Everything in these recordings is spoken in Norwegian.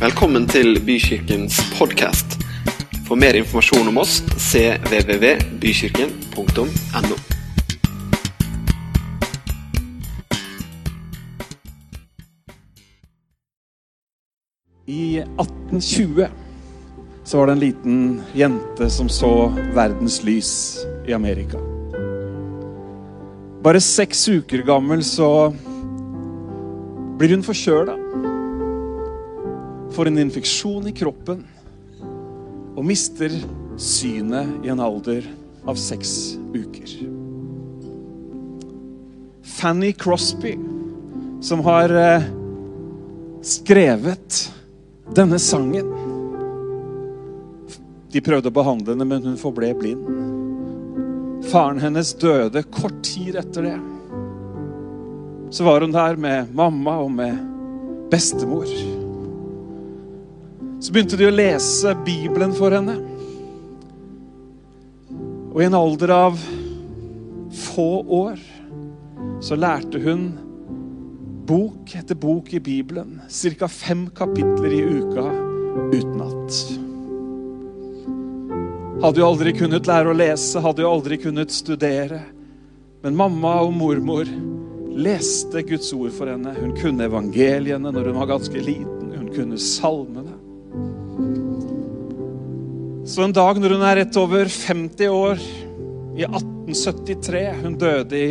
Velkommen til Bykirkens podkast. For mer informasjon om oss cvvvbykirken.no. I 1820 så var det en liten jente som så verdens lys i Amerika. Bare seks uker gammel så blir hun forkjøla. Får en infeksjon i kroppen og mister synet i en alder av seks uker. Fanny Crosby, som har eh, skrevet denne sangen De prøvde å behandle henne, men hun forble blind. Faren hennes døde kort tid etter det. Så var hun der med mamma og med bestemor. Så begynte de å lese Bibelen for henne. Og i en alder av få år så lærte hun bok etter bok i Bibelen. Ca. fem kapitler i uka utenat. Hadde jo aldri kunnet lære å lese, hadde jo aldri kunnet studere. Men mamma og mormor leste Guds ord for henne. Hun kunne evangeliene når hun var ganske liten. Hun kunne salmene. Så en dag når hun er rett over 50 år, i 1873 Hun døde i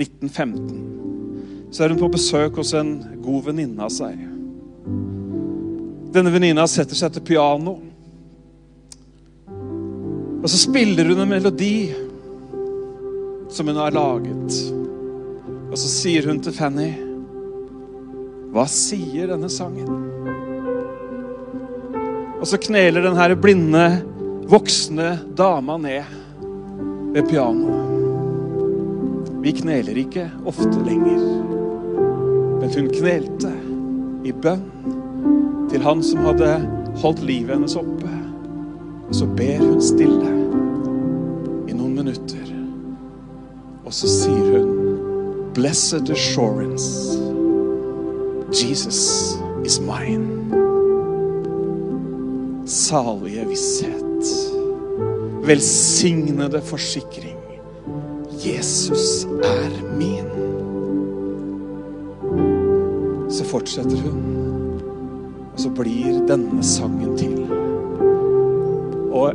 1915. Så er hun på besøk hos en god venninne av seg. Denne venninna setter seg til piano. Og så spiller hun en melodi som hun har laget. Og så sier hun til Fanny Hva sier denne sangen? Og så kneler den her blinde, voksne dama ned ved pianoet. Vi kneler ikke ofte lenger, men hun knelte i bønn til han som hadde holdt livet hennes oppe. Og så ber hun stille i noen minutter. Og så sier hun Blessed assurance. Jesus is mine. Salige visshet. Velsignede forsikring. Jesus er min. Så fortsetter hun, og så blir denne sangen til. Og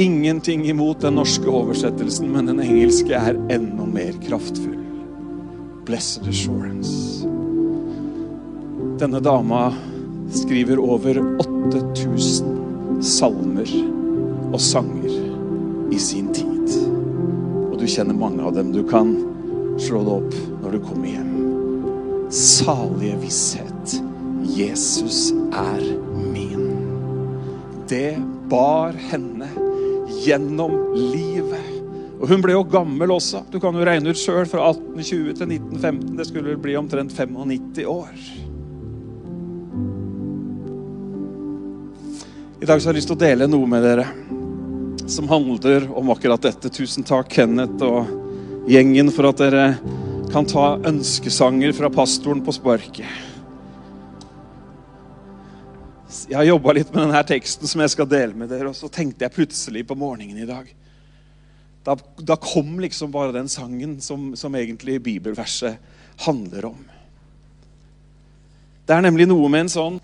ingenting imot den norske oversettelsen, men den engelske er enda mer kraftfull. Blessed assurance. Denne dama skriver over 8000 salmer og sanger i sin tid. Og du kjenner mange av dem. Du kan slå det opp når du kommer hjem. Salige visshet. Jesus er min det bar henne gjennom livet. Og hun ble jo gammel også. Du kan jo regne ut sjøl fra 1820 til 1915. Det skulle bli omtrent 95 år. I dag så har jeg lyst til å dele noe med dere som handler om akkurat dette. Tusen takk, Kenneth og gjengen, for at dere kan ta ønskesanger fra pastoren på sparket. Jeg har jobba litt med denne teksten som jeg skal dele med dere, og så tenkte jeg plutselig på morgenen i dag Da, da kom liksom bare den sangen som, som egentlig bibelverset handler om. Det er nemlig noe med en sånn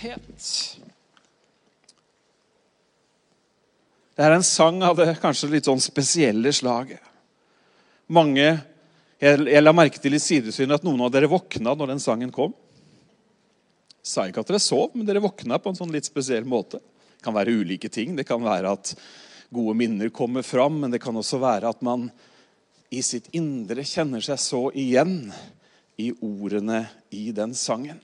visshet Det er en sang av det kanskje litt sånn spesielle slaget. Mange Jeg, jeg la merke til i sidesynet at noen av dere våkna når den sangen kom sa ikke at dere sov, men dere våkna på en sånn litt spesiell måte. Det kan være ulike ting. Det kan være at gode minner kommer fram, men det kan også være at man i sitt indre kjenner seg så igjen i ordene i den sangen.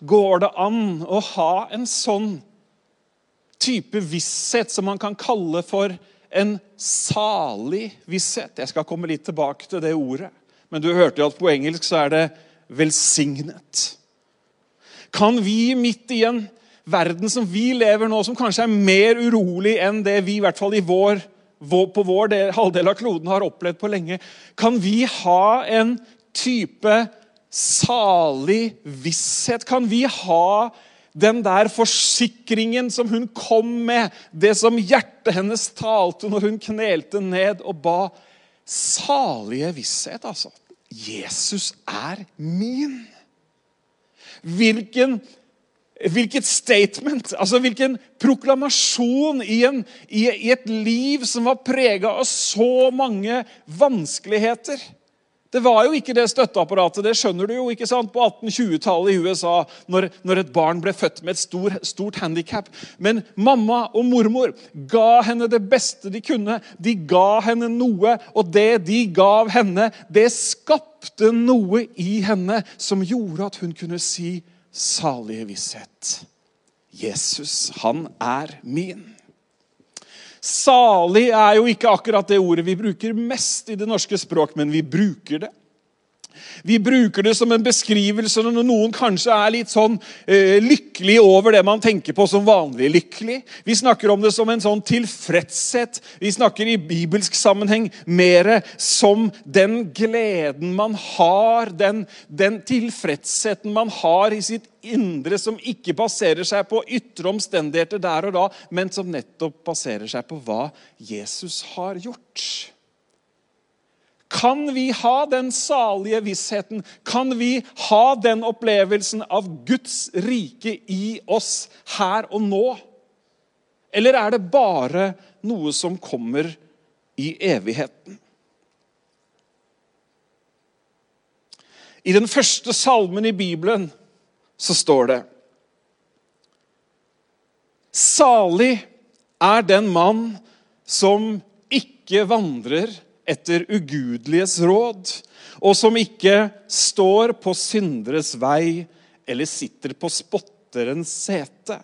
Går det an å ha en sånn type visshet som man kan kalle for en salig visshet? Jeg skal komme litt tilbake til det ordet. Men du hørte jo at på engelsk så er det 'velsignet'. Kan vi midt i en verden som vi lever nå, som kanskje er mer urolig enn det vi i hvert fall i vår, på vår del, halvdel av kloden har opplevd på lenge, kan vi ha en type salig visshet? Kan vi ha den der forsikringen som hun kom med, det som hjertet hennes talte når hun knelte ned og ba? Salige visshet, altså. Jesus er min. Hvilken Hvilket statement, altså hvilken proklamasjon i, en, i, i et liv som var prega av så mange vanskeligheter. Det var jo ikke det støtteapparatet det skjønner du jo, ikke sant, på 1820-tallet i USA, når, når, et barn ble født med et stor, stort handikap. Men mamma og mormor ga henne det beste de kunne. De ga henne noe, og det de gav henne, det skapte noe i henne som gjorde at hun kunne si salige visshet. Jesus, han er min. Salig er jo ikke akkurat det ordet vi bruker mest i det norske språk, men vi bruker det. Vi bruker det som en beskrivelse når noen kanskje er litt sånn eh, lykkelig over det man tenker på som vanlig lykkelig. Vi snakker om det som en sånn tilfredshet. Vi snakker i bibelsk sammenheng mer som den gleden man har, den, den tilfredsheten man har i sitt indre, som ikke baserer seg på ytre omstendigheter der og da, men som nettopp baserer seg på hva Jesus har gjort. Kan vi ha den salige vissheten? Kan vi ha den opplevelsen av Guds rike i oss her og nå? Eller er det bare noe som kommer i evigheten? I den første salmen i Bibelen så står det Salig er den mann som ikke vandrer etter ugudeliges råd, og som ikke står på synderes vei eller sitter på spotterens sete,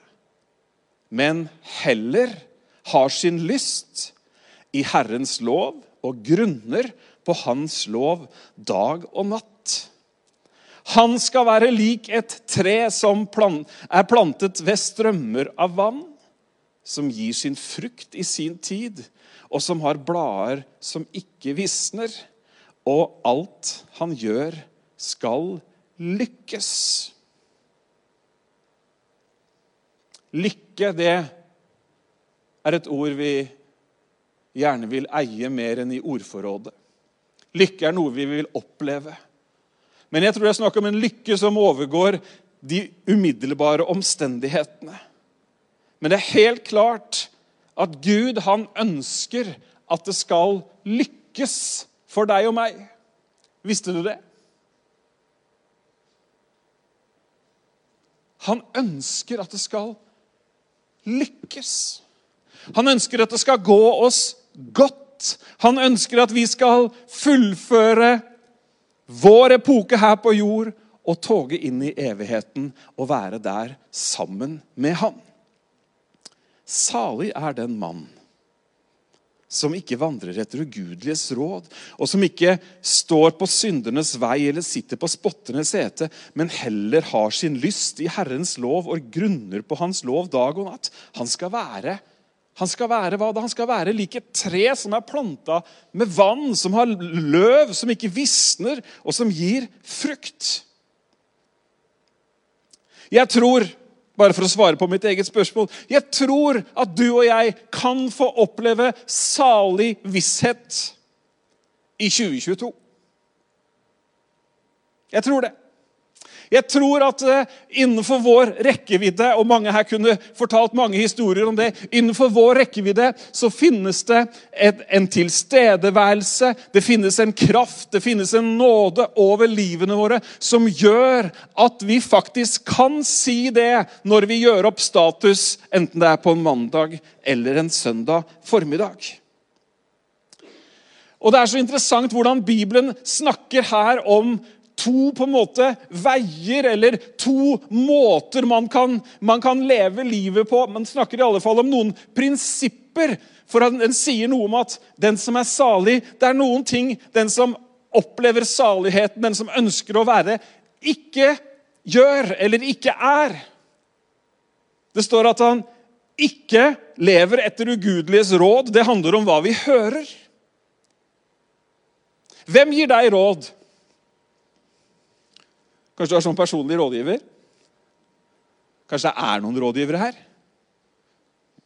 men heller har sin lyst i Herrens lov og grunner på Hans lov dag og natt. Han skal være lik et tre som er plantet ved strømmer av vann, som gir sin frukt i sin tid, og som har blader som ikke visner. Og alt han gjør, skal lykkes. Lykke, det er et ord vi gjerne vil eie mer enn i ordforrådet. Lykke er noe vi vil oppleve. Men jeg tror det er snakk om en lykke som overgår de umiddelbare omstendighetene. Men det er helt klart at Gud han ønsker at det skal lykkes for deg og meg. Visste du det? Han ønsker at det skal lykkes. Han ønsker at det skal gå oss godt. Han ønsker at vi skal fullføre vår epoke her på jord og toge inn i evigheten og være der sammen med Han. Salig er den mann som ikke vandrer etter ugudeliges råd, og som ikke står på syndernes vei eller sitter på spotternes sete, men heller har sin lyst i Herrens lov og grunner på Hans lov dag og natt. Han skal være han skal være hva da? Han skal være lik et tre som er planta med vann, som har løv, som ikke visner, og som gir frukt. Jeg tror bare for å svare på mitt eget spørsmål. Jeg tror at du og jeg kan få oppleve salig visshet i 2022. Jeg tror det. Jeg tror at uh, innenfor vår rekkevidde, og mange her kunne fortalt mange historier om det, innenfor vår rekkevidde så finnes det et, en tilstedeværelse, det finnes en kraft, det finnes en nåde over livene våre som gjør at vi faktisk kan si det når vi gjør opp status, enten det er på en mandag eller en søndag formiddag. Og Det er så interessant hvordan Bibelen snakker her om to på en måte veier eller to måter man kan, man kan leve livet på. Man snakker i alle fall om noen prinsipper. For den sier noe om at den som er salig Det er noen ting den som opplever saligheten, den som ønsker å være, ikke gjør eller ikke er. Det står at han ikke lever etter ugudeliges råd. Det handler om hva vi hører. Hvem gir deg råd? Kanskje du har sånn personlig rådgiver? Kanskje det er noen rådgivere her?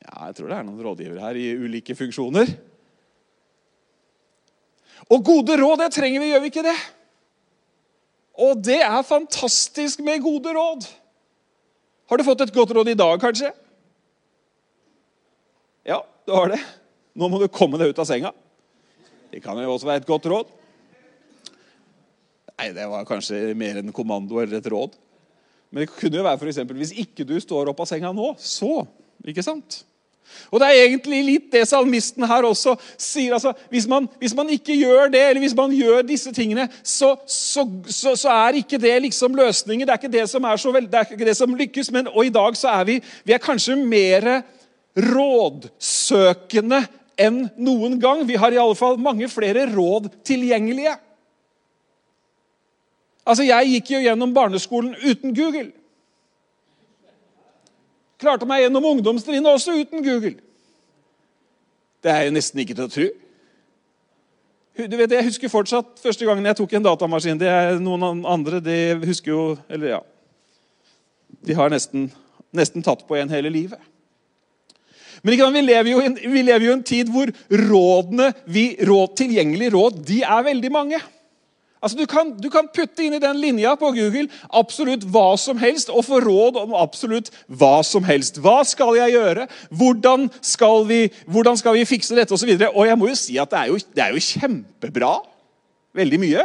Ja, jeg tror det er noen rådgivere her i ulike funksjoner. Og gode råd, det trenger vi, gjør vi ikke det? Og det er fantastisk med gode råd. Har du fått et godt råd i dag, kanskje? Ja, du har det. Nå må du komme deg ut av senga. Det kan jo også være et godt råd. Nei, det var kanskje mer en kommando eller et råd. Men det kunne jo være eksempel, hvis ikke du står opp av senga nå, så Ikke sant? Og Det er egentlig litt det salmisten her også sier. altså, hvis man, hvis man ikke gjør det, eller hvis man gjør disse tingene, så, så, så, så, er ikke det liksom løsningen. Det er ikke det som veld, det er ikke det som lykkes. Men, og i dag så er vi, vi er kanskje mer rådsøkende enn noen gang. Vi har i alle fall mange flere råd tilgjengelige. Altså, Jeg gikk jo gjennom barneskolen uten Google. Klarte meg gjennom ungdomstrinnet også uten Google. Det er jo nesten ikke til å tro. Du vet, Jeg husker fortsatt første gangen jeg tok en datamaskin. Det er Noen andre de husker jo Eller ja De har nesten, nesten tatt på en hele livet. Men vi lever, jo, i en tid hvor rådene, vi, råd, tilgjengelige råd de er veldig mange. Altså, du kan, du kan, putte inn i den linja på Google absolutt hva som helst og få råd om absolutt hva som helst. Hva skal jeg gjøre? Hvordan skal vi, hvordan skal vi fikse dette? Og, så videre. og jeg må jo si at det er jo, det er jo kjempebra. Veldig mye.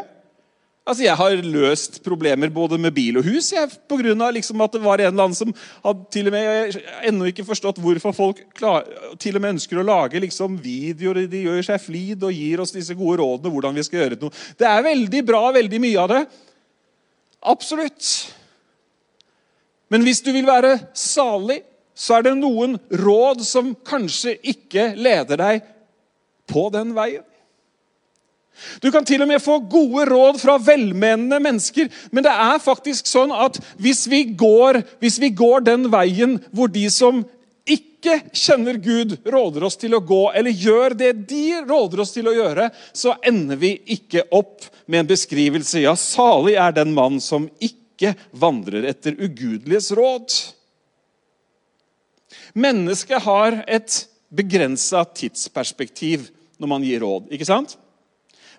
Altså, Jeg har løst problemer både med bil og hus jeg, på grunn av liksom at det var en eller annen som hadde til og med ennå ikke forstått hvorfor folk klar, til og med ønsker å lage liksom videoer. De gjør seg flid og gir oss disse gode rådene hvordan vi skal gjøre noe. Det er veldig bra, veldig mye av det. Absolutt. Men hvis du vil være salig, så er det noen råd som kanskje ikke leder deg på den veien. Du kan til og med få gode råd fra velmenende mennesker. Men det er faktisk sånn at hvis vi går, hvis vi går den veien hvor de som ikke kjenner Gud, råder oss til å gå, eller gjør det de råder oss til å gjøre, så ender vi ikke opp med en beskrivelse Ja, salig er den mann som ikke vandrer etter ugudeliges råd. Mennesket har et begrensa tidsperspektiv når man gir råd. ikke sant?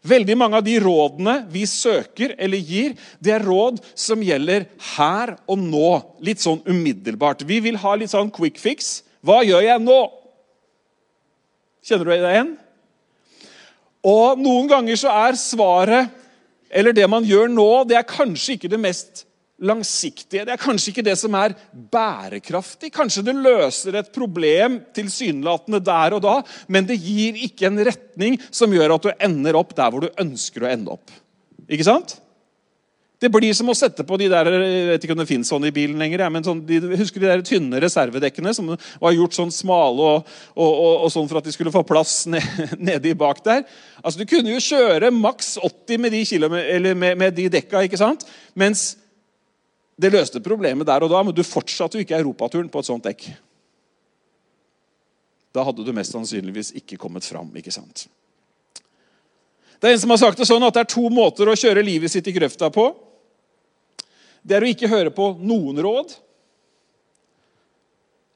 Veldig mange av de rådene vi søker eller gir, det er råd som gjelder her og nå. Litt sånn umiddelbart. Vi vil ha litt sånn quick fix. Hva gjør jeg nå? Kjenner du deg igjen? Og noen ganger så er svaret, eller det man gjør nå, det er kanskje ikke det mest langsiktige. Det er kanskje ikke det som er bærekraftig. Kanskje det løser et problem tilsynelatende der og da, men det gir ikke en retning som gjør at du ender opp der hvor du ønsker å ende opp. Ikke sant? Det blir som å sette på de der jeg vet ikke om det finnes sånn i bilen lenger, men sånn, de, husker de der tynne reservedekkene som var gjort sånn smale og, og, og, og sånn for at de skulle få plass ned, nedi bak der? Altså, Du kunne jo kjøre maks 80 med de, med, med de dekka, ikke sant? mens det løste problemet der og da, men du fortsatte jo ikke europaturen på et sånt dekk. Da hadde du mest sannsynligvis ikke kommet fram. ikke sant? Det er En som har sagt det sånn at det er to måter å kjøre livet sitt i grøfta på. Det er å ikke høre på noen råd,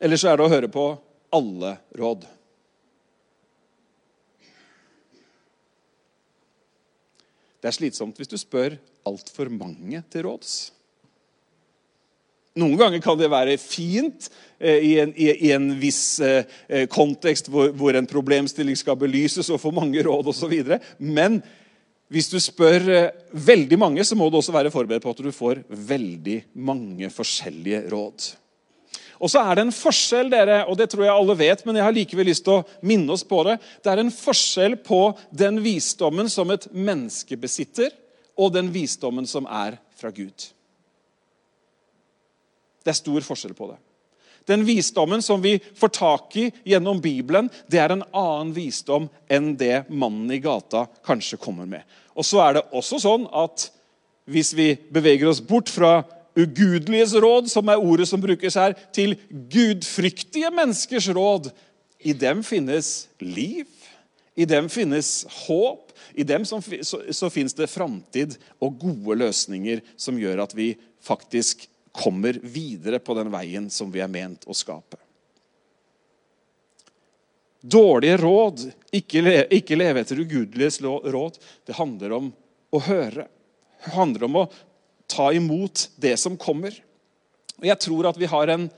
eller så er det å høre på alle råd. Det er slitsomt hvis du spør altfor mange til råds. Noen ganger kan det være fint eh, i, en, i, en, viss eh, eh, kontekst hvor, hvor, en problemstilling skal belyses og få mange råd osv. Men hvis du spør veldig mange, så må du også være forberedt på at du får veldig mange forskjellige råd. Og så er det en forskjell, dere, og det tror jeg alle vet, men jeg har likevel lyst til å minne oss på det. Det er en forskjell på den visdommen som et menneske besitter, og den visdommen som er fra Gud. Det er stor forskjell på det. Den visdommen som vi får tak i gjennom Bibelen, det er en annen visdom enn det mannen i gata kanskje kommer med. Og så er det også sånn at hvis vi beveger oss bort fra ugudeliges råd, som er ordet som brukes her, til gudfryktige menneskers råd, i dem finnes liv. I dem finnes håp. I dem som, så, så finnes det framtid og gode løsninger som gjør at vi faktisk kommer videre på den veien som vi er ment å skape. Dårlige råd, ikke, le, ikke leve etter ugudeliges råd, det handler om å høre. Det handler om å ta imot det som kommer. Og Jeg tror at vi har en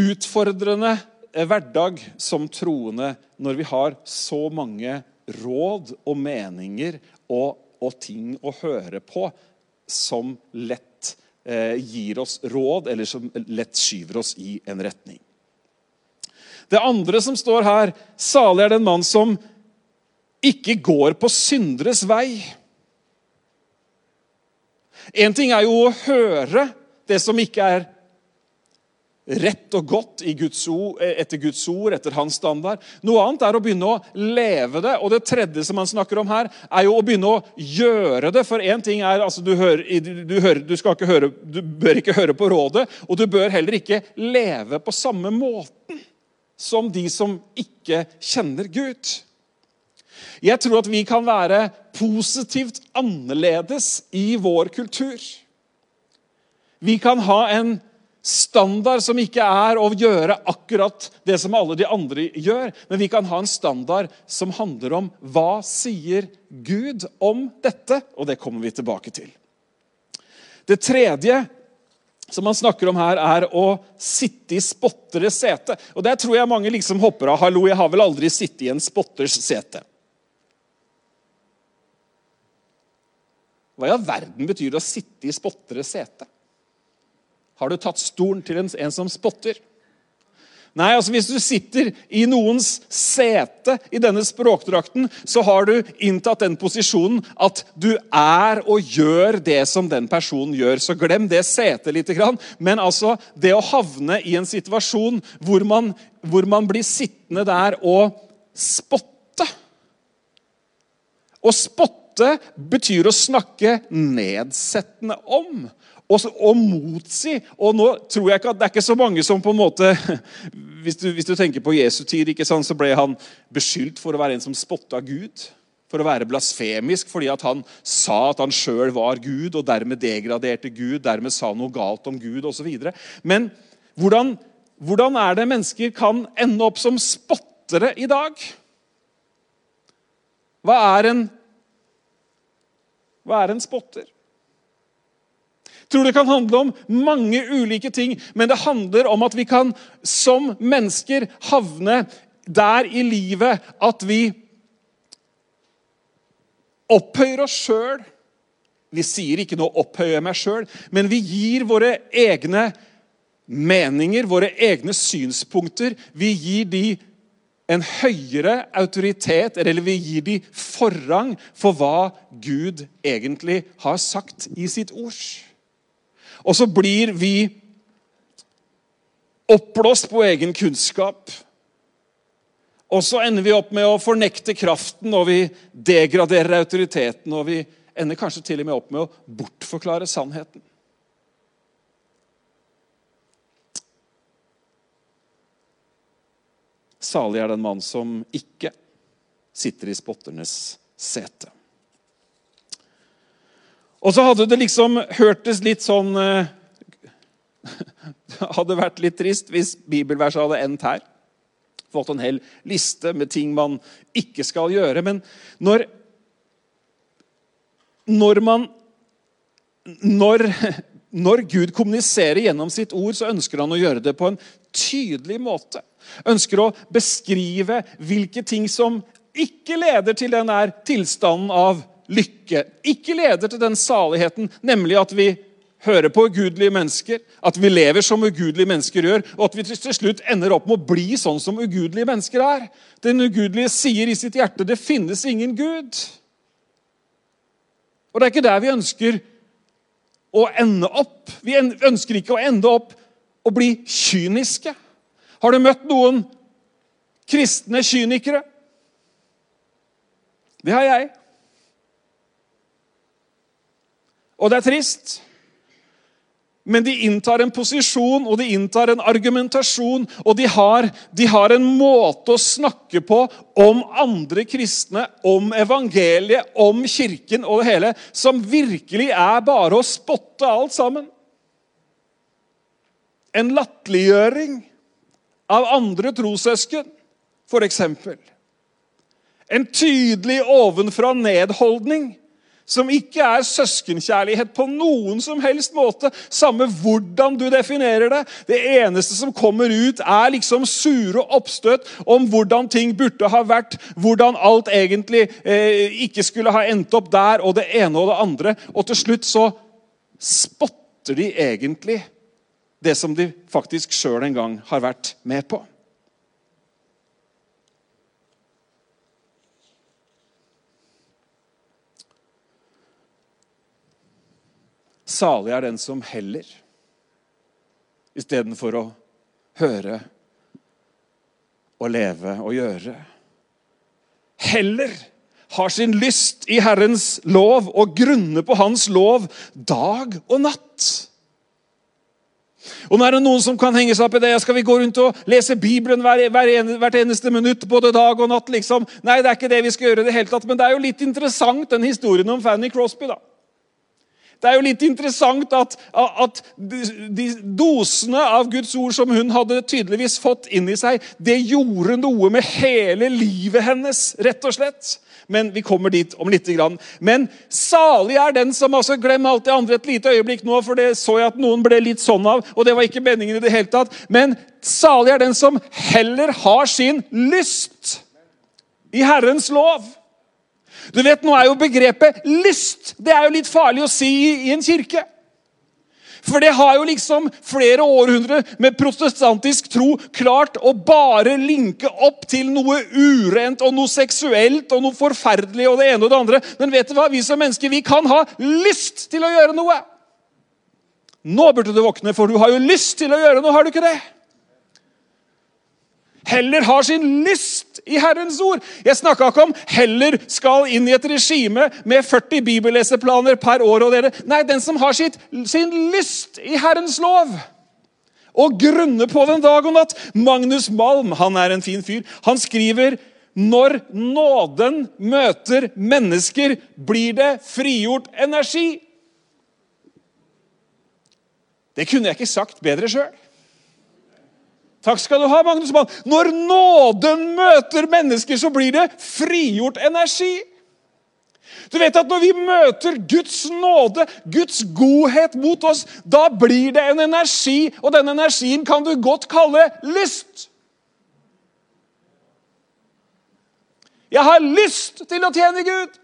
utfordrende hverdag som troende når vi har så mange råd og meninger og, og ting å høre på som lett eh, gir oss råd, eller som lett skyver oss i en retning. Det andre som står her, salig er den mann som ikke går på synderes vei. Én ting er jo å høre det som ikke er rett og godt Guds ord, etter Guds ord, etter hans standard. Noe annet er å begynne å leve det. Og det tredje som han snakker om her, er jo å begynne å gjøre det. For én ting er altså du, hører, du, hører, du, ikke høre, du bør ikke høre på rådet, og du bør heller ikke leve på samme måten som de som ikke kjenner Gud. Jeg tror at vi kan være positivt annerledes i vår kultur. Vi kan ha en standard som ikke er å gjøre akkurat det som alle de andre gjør, men vi kan ha en standard som handler om hva sier Gud om dette? Og det kommer vi tilbake til. Det tredje som han snakker om her, er å sitte i spotteres sete. Og Der tror jeg mange liksom hopper av. Hallo, jeg har vel aldri sittet i en spotters sete. Hva i all verden betyr det å sitte i spotteres sete? Har du tatt stolen til en, som spotter? Nei, altså Hvis du sitter i noens sete i denne språkdrakten, så har du inntatt den posisjonen at du er og gjør det som den personen gjør. Så glem det setet litt. Men altså, det å havne i en situasjon hvor man, hvor man blir sittende der og spotte Å spotte betyr å snakke nedsettende om og, og motsi. Og nå tror jeg ikke at det er ikke så mange som på en måte Hvis du, hvis du tenker på Jesu tid, ikke sant, så ble han beskyldt for å være en som spotta Gud. For å være blasfemisk fordi at han sa at han sjøl var Gud, og dermed degraderte Gud, dermed sa noe galt om Gud osv. Men hvordan, hvordan er det mennesker kan ende opp som spottere i dag? Hva er en, hva er en spotter? Tror det kan handle om mange ulike ting, men det handler om at vi kan som mennesker havne der i livet at vi opphøyer oss sjøl. Vi sier ikke noe opphøyer meg sjøl', men vi gir våre egne meninger, våre egne synspunkter. Vi gir de en høyere autoritet, eller vi gir de forrang for hva Gud egentlig har sagt i sitt ord. Og så blir vi oppblåst på egen kunnskap. Og så ender vi opp med å fornekte kraften, og vi degraderer autoriteten. Og vi ender kanskje til og med opp med å bortforklare sannheten. Salig er den mann som ikke sitter i spotternes sete. Og så hadde det liksom hørtes litt sånn Det eh, hadde vært litt trist hvis bibelverset hadde endt her. Fått en hel liste med ting man ikke skal gjøre. Men når, når man når, når Gud kommuniserer gjennom sitt ord, så ønsker han å gjøre det på en tydelig måte. Ønsker å beskrive hvilke ting som ikke leder til den tilstanden av lykke ikke leder til den saligheten, nemlig at vi hører på ugudelige mennesker, at vi lever som ugudelige mennesker gjør, og at vi til slutt ender opp med å bli sånn som ugudelige mennesker er. Den ugudelige sier i sitt hjerte 'det finnes ingen Gud'. Og Det er ikke der vi ønsker å ende opp. Vi ønsker ikke å ende opp og bli kyniske. Har du møtt noen kristne kynikere? Det har jeg. Og det er trist. Men de inntar en posisjon og de inntar en argumentasjon, og de har, de har, en måte å snakke på om andre kristne, om evangeliet, om kirken og det hele, som virkelig er bare å spotte alt sammen. En latterliggjøring av andre trossøsken, f.eks. En tydelig ovenfra-nedholdning som ikke er søskenkjærlighet på noen som helst måte. Samme hvordan du definerer det. Det eneste som kommer ut, er liksom sure oppstøt om hvordan ting burde ha vært, hvordan alt egentlig eh, ikke skulle ha endt opp der, og det ene og det andre. Og til slutt så spotter de egentlig det som de faktisk sjøl en gang har vært med på. Salig er den som heller, istedenfor å høre og leve og gjøre. Heller har sin lyst i Herrens lov og grunner på Hans lov dag og natt. Og nå er det noen som kan henge seg opp i det. Skal vi gå rundt og lese Bibelen hver, hver, hvert eneste minutt, både dag og natt? liksom? Nei, det er ikke det vi skal gjøre. i det hele tatt. Men det er jo litt interessant, den historien om Fanny Crosby. da. Det er jo litt interessant at, at de dosene av Guds ord som hun hadde tydeligvis fått inn i seg, det gjorde noe med hele livet hennes, rett og slett. Men vi kommer dit om litt. Men salig er den som altså Glem alt det andre et lite øyeblikk nå, for det så jeg at noen ble litt sånn av. og det var ikke meningen i det hele tatt. Men salig er den som heller har sin lyst i Herrens lov. Du vet, Nå er jo begrepet lyst det er jo litt farlig å si i en kirke. For det har jo liksom flere århundrer med protestantisk tro klart å bare linke opp til noe urent og noe seksuelt og noe forferdelig og det ene og det andre. Men vet du hva? vi som mennesker vi kan ha lyst til å gjøre noe. Nå burde du våkne, for du har jo lyst til å gjøre noe, har du ikke det? Heller har sin lyst i Herrens ord. Jeg snakka ikke om heller skal inn i et regime med 40 bibelleseplaner per år. og dere. Nei, den som har sitt, sin lyst i Herrens lov. Og grunner på den dag og natt. Magnus Malm han er en fin fyr. Han skriver når nåden møter mennesker, blir det frigjort energi. Det kunne jeg ikke sagt bedre sjøl. Takk skal du ha, Magnus Mann. Når nåden møter mennesker, så blir det frigjort energi. Du vet at Når vi møter Guds nåde, Guds godhet mot oss, da blir det en energi, og den energien kan du godt kalle lyst. Jeg har lyst til å tjene Gud.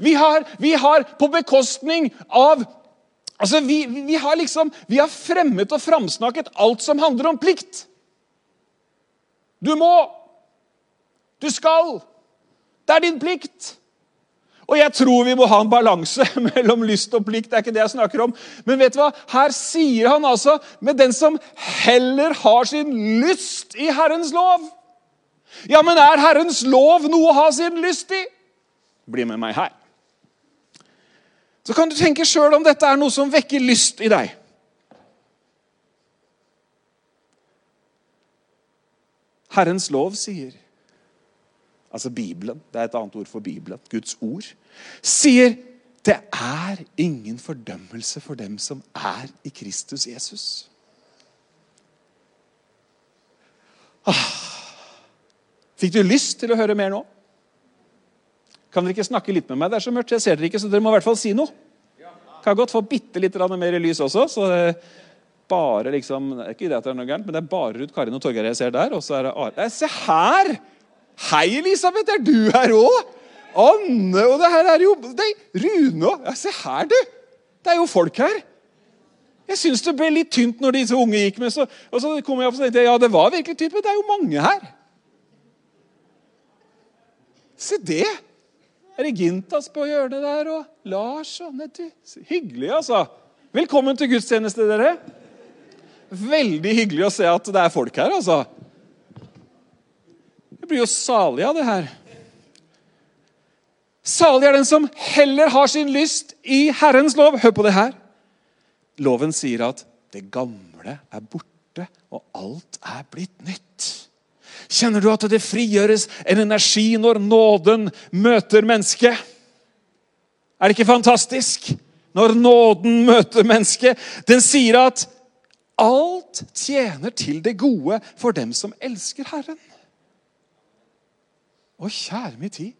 Vi har, vi har på bekostning av Altså, vi, vi, har liksom, vi har fremmet og framsnakket alt som handler om plikt. Du må. Du skal. Det er din plikt. Og jeg tror vi må ha en balanse mellom lyst og plikt. det er ikke det jeg snakker om. Men vet du hva? her sier han altså med den som heller har sin lyst i Herrens lov. Ja, men er Herrens lov noe å ha sin lyst i? Bli med meg her. Så kan du tenke sjøl om dette er noe som vekker lyst i deg. Herrens lov sier Altså Bibelen. Det er et annet ord for Bibelen. Guds ord. Sier det er ingen fordømmelse for dem som er i Kristus Jesus. Ah. Fikk du lyst til å høre mer nå? Kan dere ikke snakke litt med meg? Det er så mørkt, jeg ser dere ikke, så dere må i hvert fall si noe. Kan godt få bitte litt mer lys også. så bare liksom, Ikke det at det er noe gærent, men det er bare Ruth Karin og Torgeir jeg ser der. Og så er det Are. Se her! Hei, Elisabeth! Er du her òg? Anne Og det her er jo det Rune òg. Ja, se her, du! Det er jo folk her. Jeg syns det ble litt tynt når disse unge gikk med. Så, og så kom jeg opp og tenkte ja, det var virkelig tynt, men det er jo mange her. Se det! Er det Gintas på hjørnet der, og Lars og Nettie? Hyggelig, altså. Velkommen til gudstjeneste, dere. Veldig hyggelig å se at det er folk her, altså. Jeg blir jo salig av det her. Salig er den som heller har sin lyst i Herrens lov. Hør på det her. loven sier at det gamle er borte, og alt er blitt nytt. Kjenner du at det frigjøres en energi når nåden møter mennesket? Er det ikke fantastisk? Når nåden møter mennesket. Den sier at alt tjener til det gode for dem som elsker Herren. Å, kjære min tid.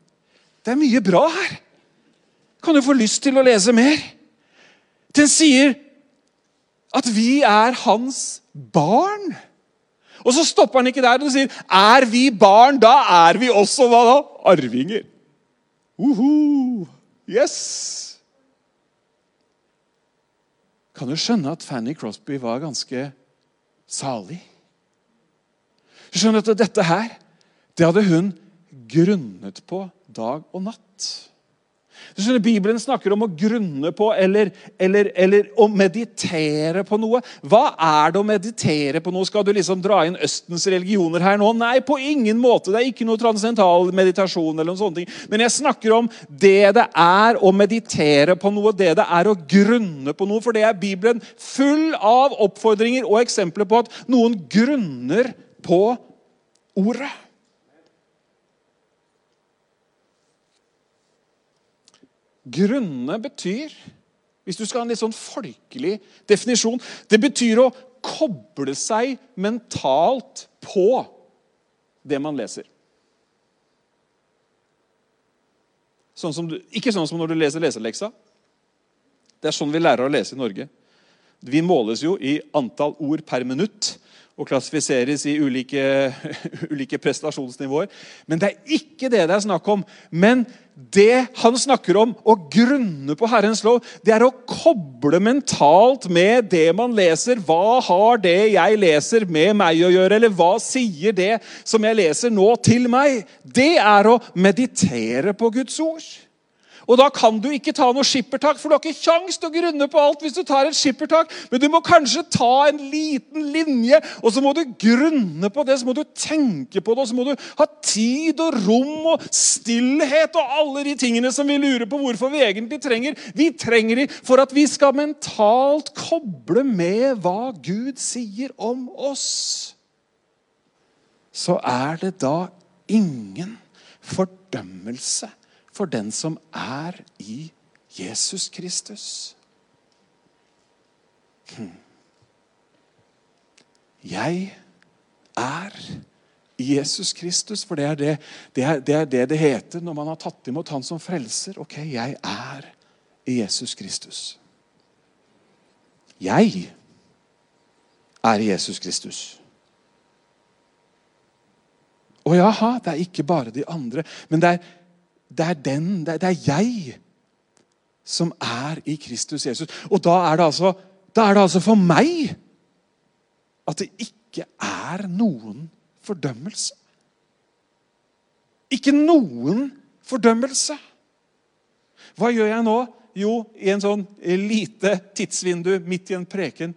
Det er mye bra her. Kan du få lyst til å lese mer? Den sier at vi er hans barn. Og så stopper han ikke der. og sier, Er vi barn, da er vi også hva da? Arvinger. Uhu. Yes! Kan du skjønne at Fanny Crosby var ganske salig? Du skjønner at dette her, det hadde hun grunnet på dag og natt. Du skjønner, Bibelen snakker om å grunne på eller, eller, eller, å meditere på noe. Hva er det å meditere på noe? Skal du liksom dra inn Østens religioner her nå? Nei, på ingen måte. Det er ikke noe transcendental meditasjon. eller noen sånne ting. Men jeg snakker om det det er å meditere på noe, det det er å grunne på noe. For det er Bibelen full av oppfordringer og eksempler på at noen grunner på ordet. Grunne betyr, hvis du skal ha en litt sånn folkelig definisjon, det betyr å koble seg mentalt på det man leser. Sånn du, ikke sånn som når du leser leseleksa. Det er sånn vi lærer å lese i Norge. Vi måles jo i antall ord per minutt og klassifiseres i ulike, ulike, prestasjonsnivåer. Men det er ikke det det er snakk om. Men det han snakker om, å grunne på Herrens lov, det er å koble mentalt med det man leser. Hva har det jeg leser, med meg å gjøre? Eller hva sier det som jeg leser nå, til meg? Det er å meditere på Guds ord. Og Da kan du ikke ta noe skippertak, for du har ikke kjangs til å grunne på alt hvis du tar et skippertak. Men du må kanskje ta en liten linje, og så må du grunne på det. Så må du tenke på det, og så må du ha tid og rom og stillhet og alle de tingene som vi lurer på hvorfor vi egentlig trenger. Vi trenger de for at vi skal mentalt koble med hva Gud sier om oss. Så er det da ingen fordømmelse for den som er i Jesus Kristus. Hm. Jeg er Jesus Kristus, for det er det det, er, det er det, det heter når man har tatt imot Han som frelser. Ok, jeg er Jesus Kristus. Jeg er Jesus Kristus. Å jaha, det er ikke bare de andre. Men det er det er den, det er jeg som er i Kristus Jesus. Og da er det altså, er det altså for meg at det ikke er noen fordømmelse. Ikke noen fordømmelse. Hva gjør jeg nå? Jo, i en sånn lite tidsvindu midt i en preken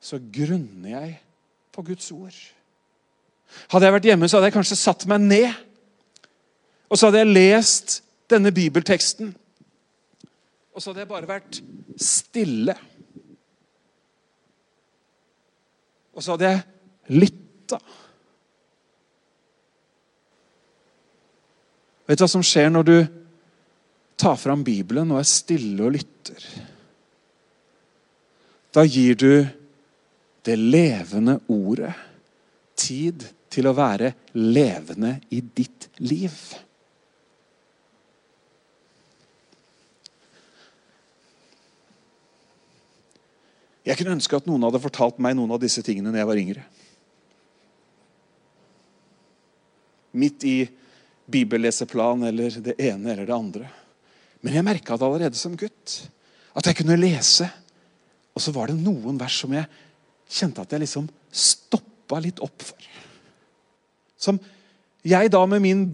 så grunner jeg på Guds ord. Hadde jeg vært hjemme, så hadde jeg kanskje satt meg ned og så hadde jeg lest denne bibelteksten. Og så hadde jeg bare vært stille. Og så hadde jeg lytta. Vet du hva som skjer når du tar fram Bibelen og er stille og lytter? Da gir du det levende ordet tid til å være levende i ditt liv. Jeg kunne ønske at noen hadde fortalt meg noen av disse tingene når jeg var yngre. Midt i bibelleseplan eller det ene eller det andre. Men jeg merka det allerede som gutt. At jeg kunne lese. Og så var det noen vers som jeg kjente at jeg liksom stoppa litt opp for. Som jeg da med min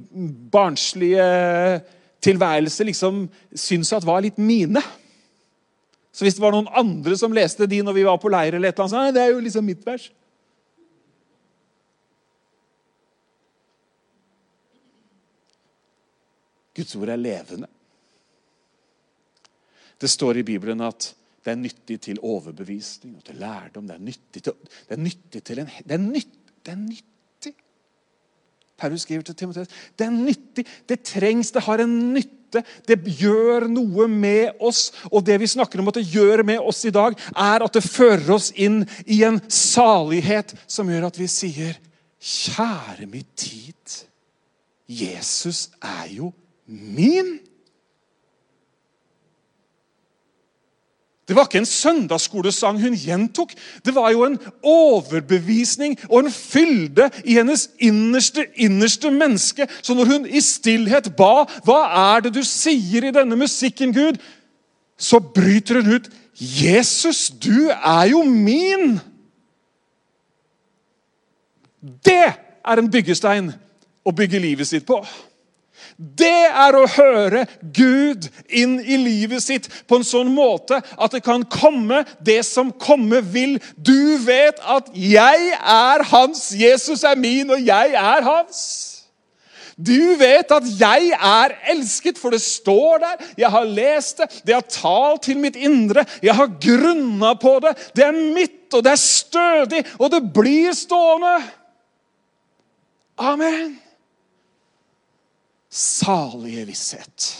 barnslige tilværelse liksom syns at var litt mine. Så hvis det var noen andre som leste de når vi var på leir, eller et eller annet, så, det er jo liksom mitt vers. Guds ord er levende. Det står i Bibelen at Det er nyttig til overbevisning og til lærdom. Det er nyttig til, det er nyttig til en det er, nytt, det er nyttig. Paulus skriver til Timoteus det er nyttig. Det trengs. Det har en nytte. Det gjør noe med oss. Og det vi snakker om at det gjør med oss i dag, er at det fører oss inn i en salighet som gjør at vi sier Kjære min tid, Jesus er jo min. Det var ikke en søndagsskolesang hun gjentok. Det var jo en overbevisning og en fylde i hennes innerste, innerste menneske. Så når hun i stillhet ba 'Hva er det du sier i denne musikken, Gud?' så bryter hun ut 'Jesus, du er jo min'. Det er en byggestein å bygge livet sitt på. Det er å høre Gud inn i livet sitt på en sånn måte at det kan komme det som komme vil. Du vet at 'jeg er hans', Jesus er min, og jeg er hans. Du vet at 'jeg er elsket', for det står der. Jeg har lest det, det har talt til mitt indre. Jeg har grunna på det. Det er mitt, og det er stødig, og det blir stående. Amen salige visshet.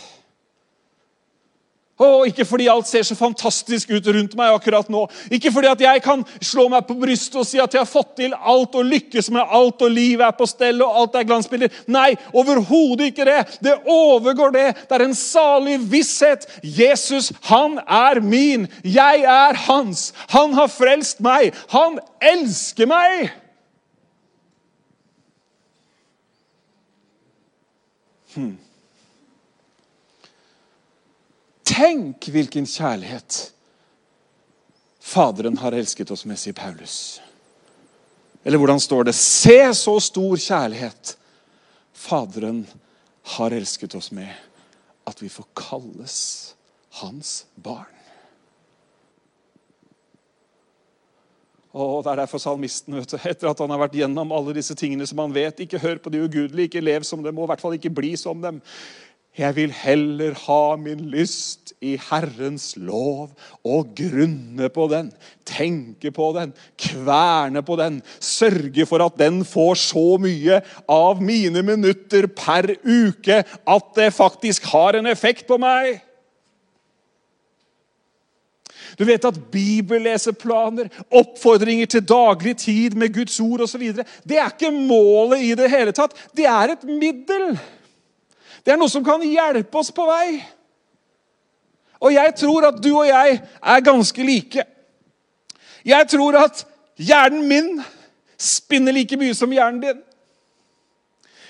Og Ikke fordi alt ser så fantastisk ut rundt meg akkurat nå. Ikke fordi at jeg kan slå meg på brystet og si at jeg har fått til alt og lykkes med alt og livet er på stell og alt er glansbilder. Nei, overhodet ikke det. Det overgår det. Det er en salig visshet. Jesus, han er min. Jeg er hans. Han har frelst meg. Han elsker meg. Hmm. Tenk hvilken kjærlighet Faderen har elsket oss med, sier Paulus. Eller hvordan står det? Se så stor kjærlighet Faderen har elsket oss med, at vi får kalles hans barn. Og Det er derfor salmisten, vet du, etter at han har vært gjennom alle disse tingene som han vet Ikke hør på de ugudelige, ikke lev som dem, og i hvert fall ikke bli som dem. Jeg vil heller ha min lyst i Herrens lov og grunne på den, tenke på den, kverne på den, sørge for at den får så mye av mine minutter per uke at det faktisk har en effekt på meg. Du vet at bibelleseplaner, oppfordringer til daglig tid med Guds ord osv. Det er ikke målet i det hele tatt. Det er et middel. Det er noe som kan hjelpe oss på vei. Og jeg tror at du og jeg er ganske like. Jeg tror at hjernen min spinner like mye som hjernen din.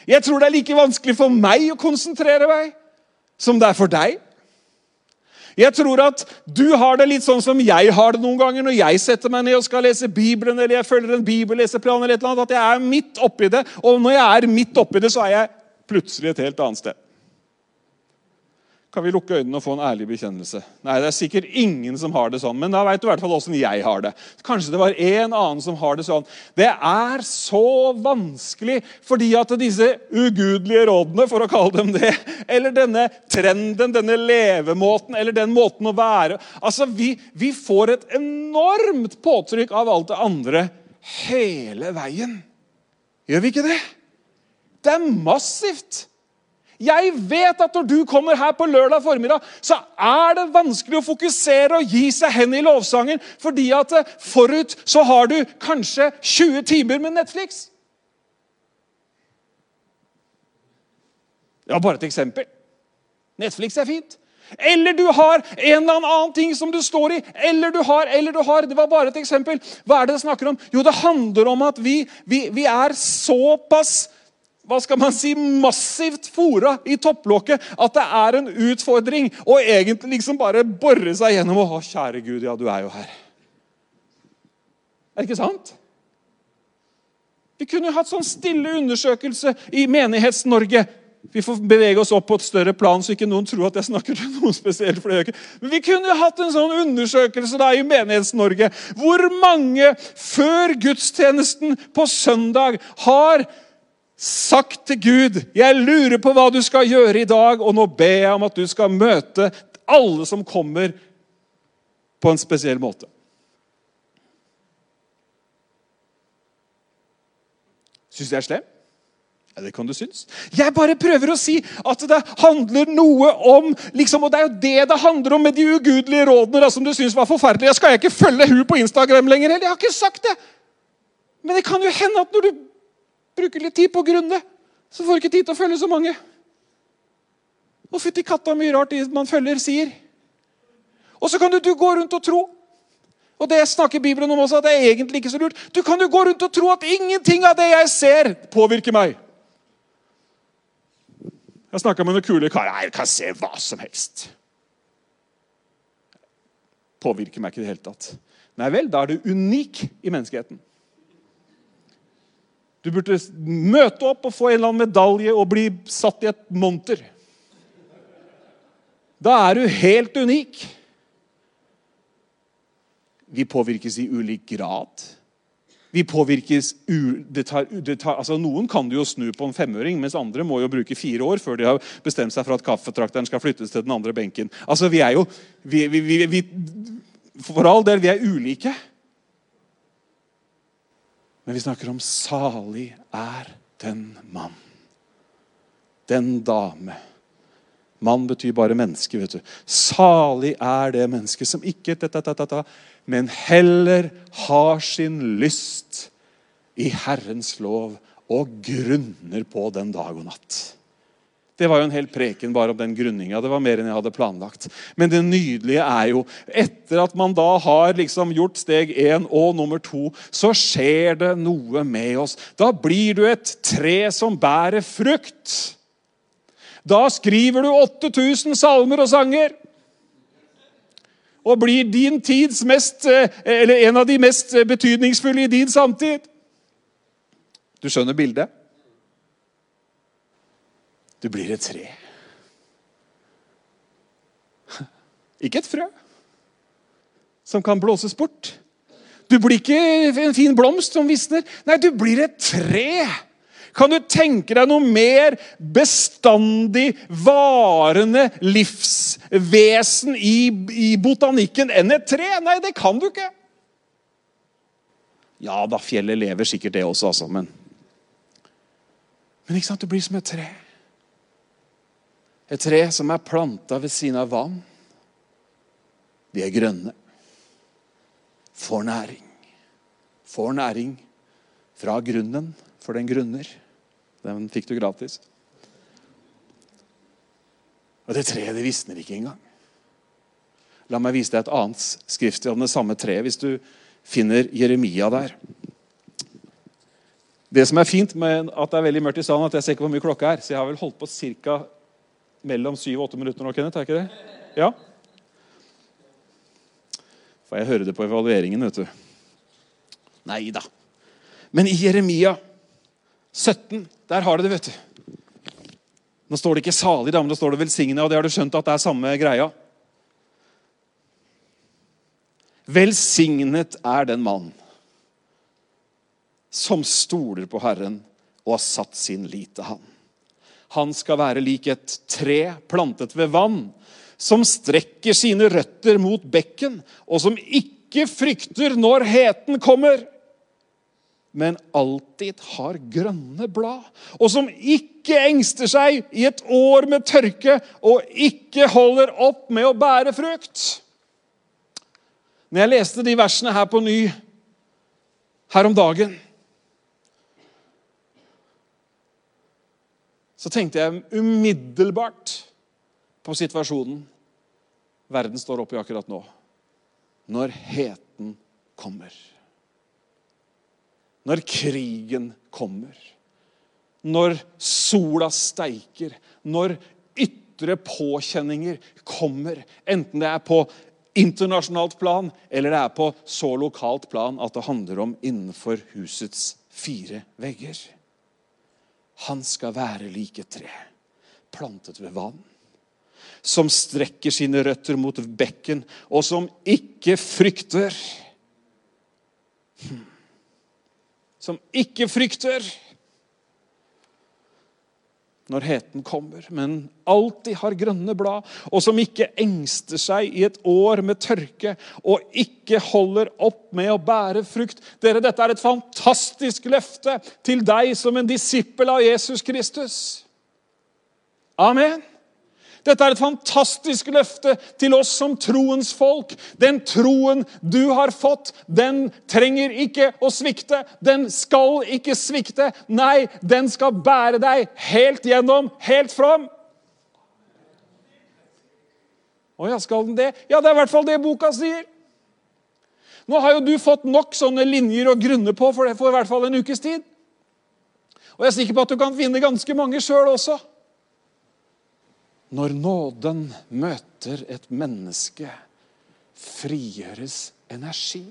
Jeg tror det er like vanskelig for meg å konsentrere meg som det er for deg. Jeg tror at du har det litt sånn som jeg har det noen ganger når jeg setter meg ned og skal lese Bibelen, eller jeg følger en bibelleseplan, eller et eller annet, at jeg er midt oppi det. Og når jeg er midt oppi det, så er jeg plutselig et helt annet sted. Kan vi lukke øynene og få en ærlig bekjennelse? Nei, det er sikkert ingen som har det sånn, men da vet du i hvert fall åssen jeg har det. Kanskje det var en annen som har det sånn. Det er så vanskelig fordi at disse ugudelige rådene, for å kalle dem det, eller denne trenden, denne levemåten, eller den måten å være Altså, vi, vi får et enormt påtrykk av alt det andre hele veien. Gjør vi ikke det? Det er massivt. Jeg vet at når du kommer her på lørdag formiddag, så er det vanskelig å fokusere og gi seg hen i lovsangen, fordi at eh, forut så har du kanskje 20 timer med Netflix. Ja, bare et eksempel. Netflix er fint. Eller du har en eller annen ting som du står i. Eller du har, eller du har. Det var bare et eksempel. Hva er det det snakker om? Jo, det handler om at vi, vi, vi er såpass hva skal man si, massivt fora i topplokket at det er en utfordring å egentlig liksom bare bore seg gjennom. og ha kjære Gud, ja, du er jo her. Er det ikke sant? Vi kunne jo hatt sånn stille undersøkelse i Menighets-Norge. Vi får bevege oss opp på et større plan, så ikke noen tror at jeg snakker til noen spesielt. for det ikke. Men Vi kunne jo hatt en sånn undersøkelse da i Menighets-Norge. Hvor mange før gudstjenesten på søndag har sagt til Gud 'Jeg lurer på hva du skal gjøre i dag', og nå ber jeg om at du skal møte alle som kommer på en spesiell måte. Syns du jeg er slem? Ja, Det kan du synes. Jeg bare prøver å si at det handler noe om liksom, Og det er jo det det handler om med de ugudelige rådene da, som du syns var forferdelige. Skal jeg ikke følge hun på Instagram lenger? Jeg har ikke sagt det! Men det kan jo hende at når du bruker litt tid på å grunne, så får du ikke tid til å følge så mange. Og fytti katta mye rart de man følger, sier. Og så kan du, du gå rundt og tro. Og det snakker Bibelen om også, at det er egentlig ikke så lurt. Du kan jo gå rundt og tro at ingenting av det jeg ser, påvirker meg. Jeg snakka med noen kule karer. Jeg kan se hva som helst. Påvirker meg ikke i det hele tatt. Nei vel, da er du unik i menneskeheten. Du burde møte opp og få en eller annen medalje og bli satt i et monter. Da er du helt unik. Vi påvirkes i ulik grad. Vi påvirkes u, det tar, det tar, altså Noen kan du jo snu på en femøring, mens andre må jo bruke fire år før de har bestemt seg for at kaffetrakteren skal flyttes til den andre benken. Altså, Vi er jo vi, vi, vi, For all del, vi er ulike. Men vi snakker om 'salig er den mann', den dame. Mann betyr bare menneske. vet du. Salig er det mennesket som ikke ta, ta, ta, men heller har sin lyst i Herrens lov og grunner på den dag og natt. Det var jo en hel preken bare om den grunninga. Det var mer enn jeg hadde planlagt. Men det nydelige er jo, etter at man da har liksom gjort steg én og nummer to, så skjer det noe med oss. Da blir du et tre som bærer frukt. Da skriver du 8000 salmer og sanger. Og blir din tids mest, eh, eller en av de mest betydningsfulle i din samtid. Du skjønner bildet? Du blir et tre. Ikke et frø som kan blåses bort. Du blir ikke en fin blomst som visner. Nei, du blir et tre kan du tenke deg noe mer bestandig, varende livsvesen i, i botanikken enn et tre? Nei, det kan du ikke. Ja da, fjellet lever sikkert det også, altså, men Men ikke sant, du blir som et tre. Et tre som er planta ved siden av vann. De er grønne. Får næring. Får næring fra grunnen, for den grunner. Den fikk du gratis. Og det treet det visner ikke engang. La meg vise deg et annet skrift om det samme treet, hvis du finner Jeremia der. Det som er fint med at det er veldig mørkt i salen, at jeg ser ikke hvor mye klokka er. Så jeg har vel holdt på ca. mellom syv og åtte minutter nå, Kenneth? Er ikke det? Ja? Får jeg høre det på evalueringen, vet du. Nei da. Men i Jeremia 17, der har du det, vet du. Nå står det ikke 'salig', da, men det står det 'velsigna', og det har du skjønt at det er samme greia. Velsignet er den mann som stoler på Herren og har satt sin lit til Han. Han skal være lik et tre plantet ved vann, som strekker sine røtter mot bekken, og som ikke frykter når heten kommer men alltid har grønne blad, og som ikke engster seg i et år med tørke og ikke holder opp med å bære frukt. Når jeg leste de versene her på ny her om dagen, så tenkte jeg umiddelbart på situasjonen verden står oppe i akkurat nå. Når heten kommer når krigen kommer, når sola steiker, når ytre påkjenninger kommer, enten det er på internasjonalt plan eller det er på så lokalt plan at det handler om innenfor husets fire vegger. Han skal være like tre, plantet ved vann, som strekker sine røtter mot bekken, og som ikke frykter. Hmm som ikke frykter. Når heten kommer, men alltid har grønne blad, og som ikke engster seg i et år med tørke, og ikke holder opp med å bære frukt. Dere, Dette er et fantastisk løfte til deg som en disippel av Jesus Kristus. Amen. Dette er et fantastisk løfte til oss som troens folk. Den troen du har fått, den trenger ikke å svikte. Den skal ikke svikte. Nei, den skal bære deg helt gjennom, helt fram. Å ja, skal den det? Ja, det er i hvert fall det boka sier. Nå har jo du fått nok sånne linjer å grunne på for, det, for i hvert fall en ukes tid. Og jeg er sikker på at du kan finne ganske mange sjøl også. Når nåden møter et menneske, frigjøres energi.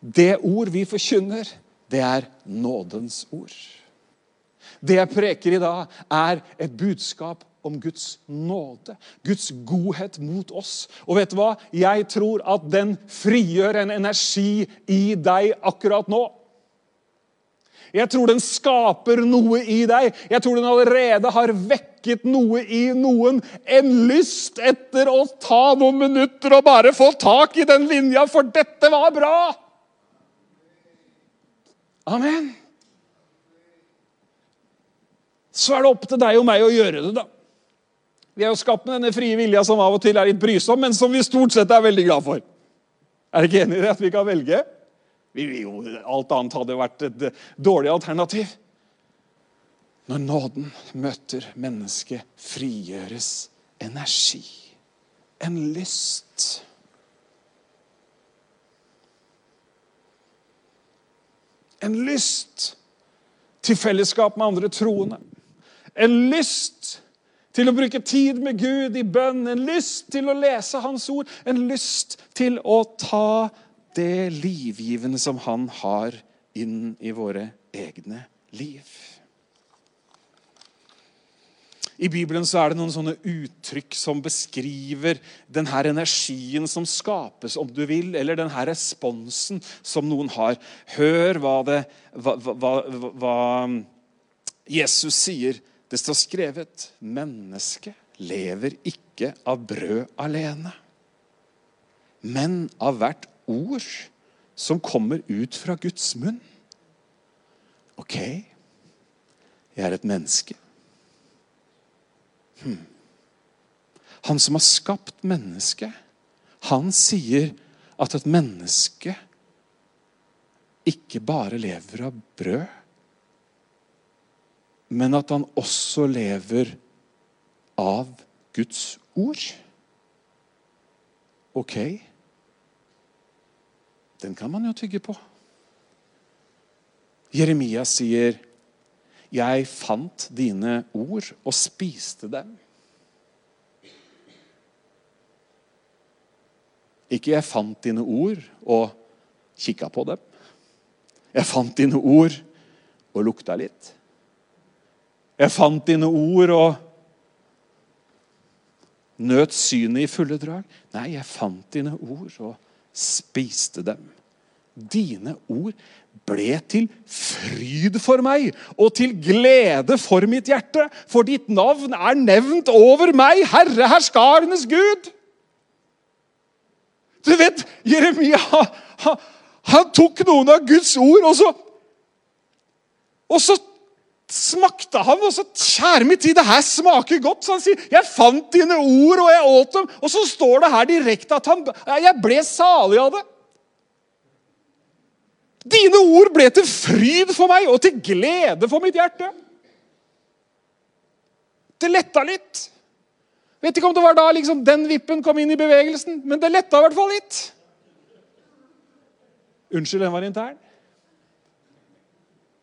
Det ord vi forkynner, det er nådens ord. Det jeg preker i dag, er et budskap om Guds nåde, Guds godhet mot oss. Og vet du hva? Jeg tror at den frigjør en energi i deg akkurat nå. Jeg tror den skaper noe i deg. Jeg tror den allerede har vekket noe i noen. En lyst etter å ta noen minutter og bare få tak i den linja, for dette var bra! Amen. Så er det opp til deg og meg å gjøre det, da. Vi er jo skapt med denne frie vilja som av og til er litt brysom, men som vi stort sett er veldig glad for. Er dere ikke enig i det, at vi kan velge? Jo, alt annet hadde vært et dårlig alternativ. Når nåden møter mennesket, frigjøres energi. En lyst. En lyst til fellesskap med andre troende. En lyst til å bruke tid med Gud i bønn. En lyst til å lese Hans ord. En lyst til å ta det livgivende som han har inn i våre egne liv. I Bibelen så er det noen sånne uttrykk som beskriver denne energien som skapes, om du vil, eller denne responsen som noen har. Hør hva, det, hva, hva, hva Jesus sier. Det står skrevet mennesket lever ikke av brød alene, men av hvert ord som kommer ut fra Guds munn. OK, jeg er et menneske. Hmm. Han som har skapt mennesket, han sier at et menneske ikke bare lever av brød, men at han også lever av Guds ord. Ok? Den kan man jo tygge på. Jeremia sier, 'Jeg fant dine ord og spiste dem'. Ikke 'jeg fant dine ord og kikka på dem'. Jeg fant dine ord og lukta litt. Jeg fant dine ord og nøt synet i fulle drag. Nei, jeg fant dine ord og spiste dem. Dine ord ble til fryd for meg og til glede for mitt hjerte, for ditt navn er nevnt over meg, Herre herskarenes Gud. Du vet, Jeremia han, han tok noen av Guds ord, og så, og så smakte han, og så Kjære min tid, det her smaker godt. Så han sier, 'Jeg fant dine ord, og jeg åt dem.' Og så står det her direkte at han, jeg ble salig av det. Dine ord ble til fryd for meg og til glede for mitt hjerte. Det letta litt. Vet ikke om det var da liksom, den vippen kom inn i bevegelsen, men det letta i hvert fall litt. Unnskyld, den var intern.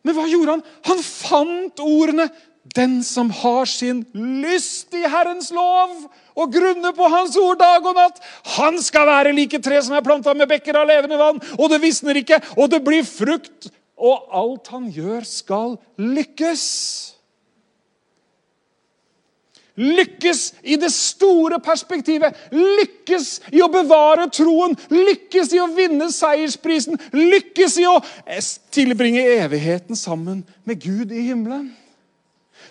Men hva gjorde han? Han fant ordene 'Den som har sin lyst i Herrens lov' og grunner på Hans ord dag og natt, han skal være like tre som er planta med bekker av levende vann, og det visner ikke, og det blir frukt, og alt han gjør, skal lykkes. Lykkes i det store perspektivet. Lykkes i å bevare troen. Lykkes i å vinne seiersprisen. Lykkes i å tilbringe evigheten sammen med Gud i himmelen.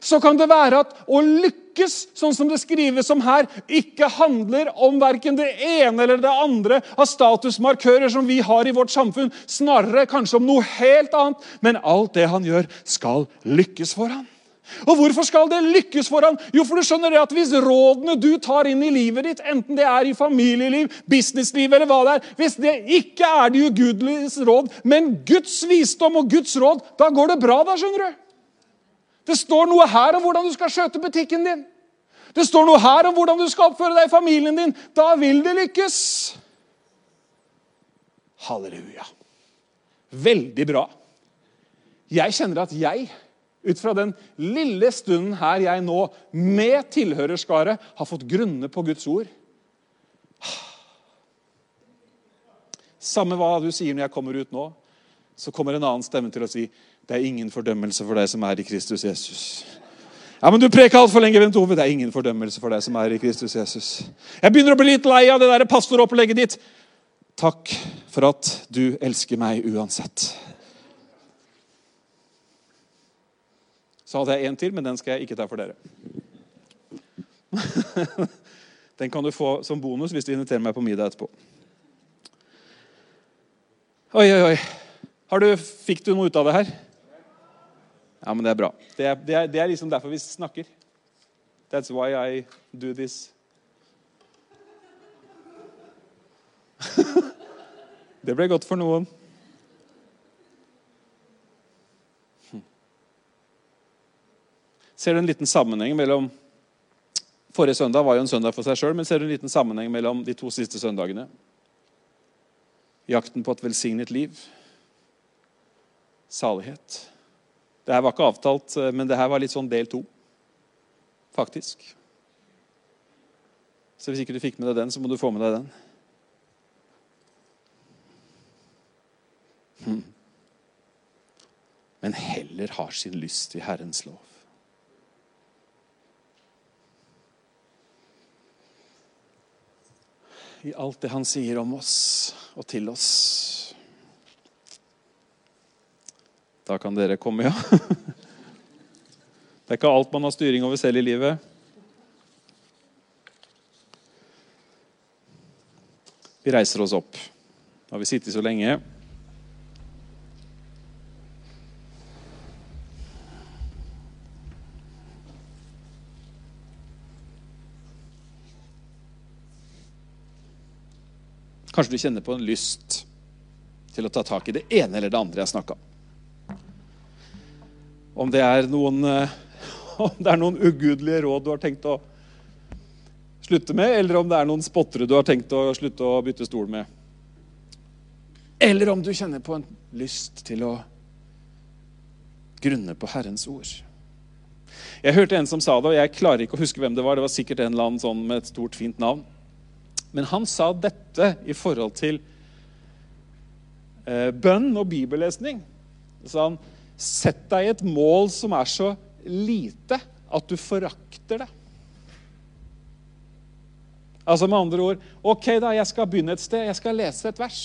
Så kan det være at å lykkes, sånn som det skrives om her, ikke handler om verken det ene eller det andre av statusmarkører som vi har i vårt samfunn. Snarere kanskje om noe helt annet. Men alt det han gjør, skal lykkes for han. Og Hvorfor skal det lykkes for han? Jo, for du skjønner det at Hvis rådene du tar inn i livet ditt, enten det er i familieliv, businessliv eller hva det er, hvis det ikke er de ugudeliges råd, men Guds visdom og Guds råd, da går det bra. da, skjønner du. Det står noe her om hvordan du skal skjøte butikken din. Det står noe her om hvordan du skal oppføre deg i familien din. Da vil det lykkes. Halleluja. Veldig bra. Jeg kjenner at jeg, ut fra den lille stunden her jeg nå med tilhørerskare har fått grunne på Guds ord Samme hva du sier når jeg kommer ut nå, så kommer en annen stemme til å si det er ingen fordømmelse for deg som er i Kristus Jesus. Ja, men Du preker altfor lenge, Bent Ove. Det er ingen fordømmelse for deg som er i Kristus Jesus. Jeg begynner å bli litt lei av det der pastoropplegget ditt. Takk for at du elsker meg uansett. Så hadde jeg en til, men den skal jeg ikke ta for dere. Den kan du få som bonus hvis du inviterer meg på middag etterpå. Oi, oi, oi. Du, fikk du noe ut av det her? Ja, men det er bra. Det er, det er, det er liksom derfor vi snakker. That's why I do this. det ble godt for noen. Ser du en liten sammenheng mellom Forrige søndag var jo en søndag for seg sjøl, men ser du en liten sammenheng mellom de to siste søndagene? Jakten på et velsignet liv. Salighet. Det her var ikke avtalt, eh, men det her var litt sånn del to, faktisk. Så hvis ikke du fikk med deg den, så må du få med deg den. Hmm. Men heller har sin lyst i Herrens lov. I alt det han sier om oss og til oss. Da kan dere komme, ja. Det er ikke alt man har styring over selv i livet. Vi reiser oss opp. Nå har vi sittet så lenge. Kanskje du kjenner på en lyst til å ta tak i det ene eller det andre jeg snakka om. Om det er noen, eh, om det er noen ugudelige råd du har tenkt å slutte med, eller om det er noen spottere du har tenkt å slutte å bytte stol med. Eller om du kjenner på en lyst til å grunne på Herrens ord. Jeg hørte en som sa det, og jeg klarer ikke å huske hvem det var. Det var sikkert en eller annen sånn med et stort, fint navn. Men han sa dette i forhold til eh, bønn og bibellesning. Så han Sett deg et mål som er så lite at du forakter det. Altså med andre ord Ok, da, jeg skal begynne et sted. Jeg skal lese et vers.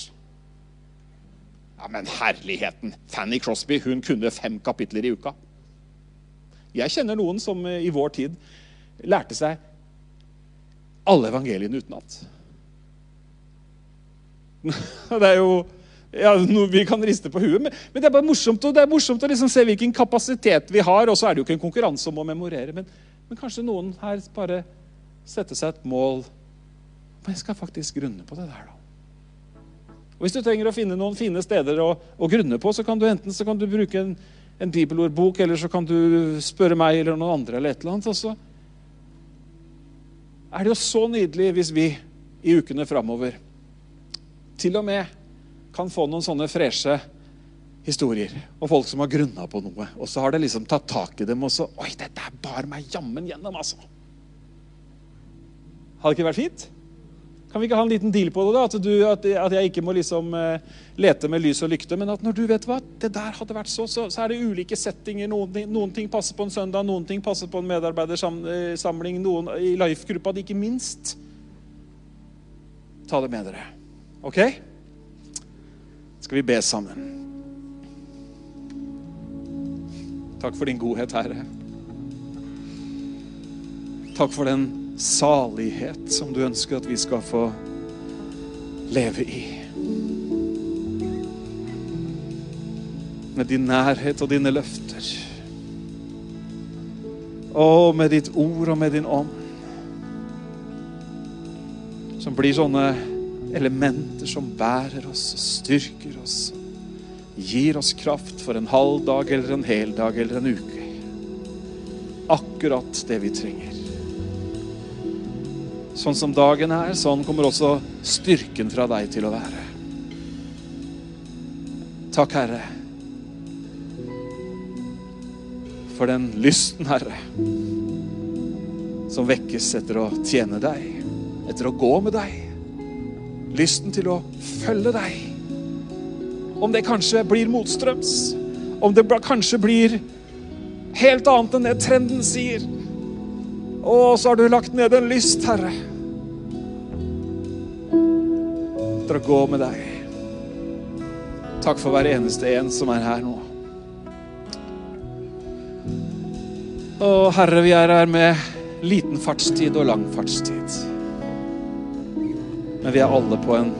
Ja, Men herligheten! Fanny Crosby hun kunne fem kapitler i uka. Jeg kjenner noen som i vår tid lærte seg alle evangeliene utenat. Det er jo ja, noe Vi kan riste på huet, men, men, det er bare morsomt, det er morsomt å liksom se hvilken kapasitet vi har. Og så er det jo ikke en konkurranse om å memorere, men, men kanskje noen her bare setter seg et mål Men jeg skal faktisk grunne på det der, da. Og Hvis du trenger å finne noen fine steder å, å grunne på, så kan du enten kan du bruke en, en bibelordbok, eller så kan du spørre meg eller noen andre. eller et eller annet, og er det jo så nydelig hvis vi i ukene framover til og med kan få noen sånne freshe historier. Og folk som har grunna på noe. Og så har det liksom tatt tak i dem, og så Oi, dette bar meg jammen gjennom, altså. Hadde ikke vært fint? Kan vi ikke ha en liten deal på det? da? At, du, at, at jeg ikke må liksom eh, lete med lys og lykte, men at når du vet hva, det der hadde vært så, så, så er det ulike settinger. Noen, noen ting passer på en søndag, noen ting passer på en medarbeidersamling, noen i life-gruppa, ikke minst. Ta det med dere. Ok? Skal vi be sammen? Takk for din godhet, Herre. Takk for den salighet som du ønsker at vi skal få leve i. Med din nærhet og dine løfter. Og med ditt ord og med din ånd. Som blir sånne elementer som bærer oss og styrker oss. Gir oss kraft for en halv dag eller en hel dag eller en uke. Akkurat det vi trenger. Sånn som dagen er, sånn kommer også styrken fra deg til å være. Takk, Herre, for den lysten, Herre, som vekkes etter å tjene deg, etter å gå med deg. Lysten til å følge deg. Om det kanskje blir motstrøms, om det kanskje blir helt annet enn det trenden sier. Å, så har du lagt ned en lyst, Herre. Etter å gå med deg. Takk for hver eneste en som er her nå. Å, Herre, vi er her med liten fartstid og lang fartstid. Men vi er alle på en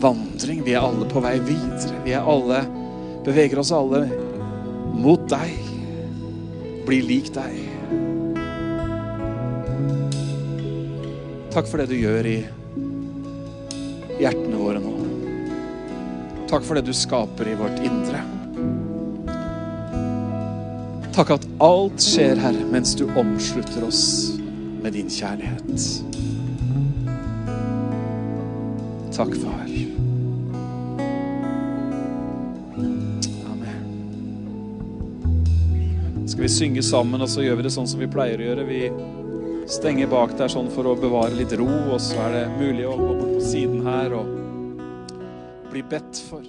vandring. Vi er alle på vei videre. Vi er alle beveger oss alle mot deg. Bli lik deg. Takk for det du gjør i hjertene våre nå. Takk for det du skaper i vårt indre. Takk at alt skjer, Herre, mens du omslutter oss med din kjærlighet. Takk, far. Amen. Skal vi synge sammen, og så gjør vi det sånn som vi pleier å gjøre. Vi stenger bak der sånn for å bevare litt ro, og så er det mulig å gå bort på siden her og bli bedt for.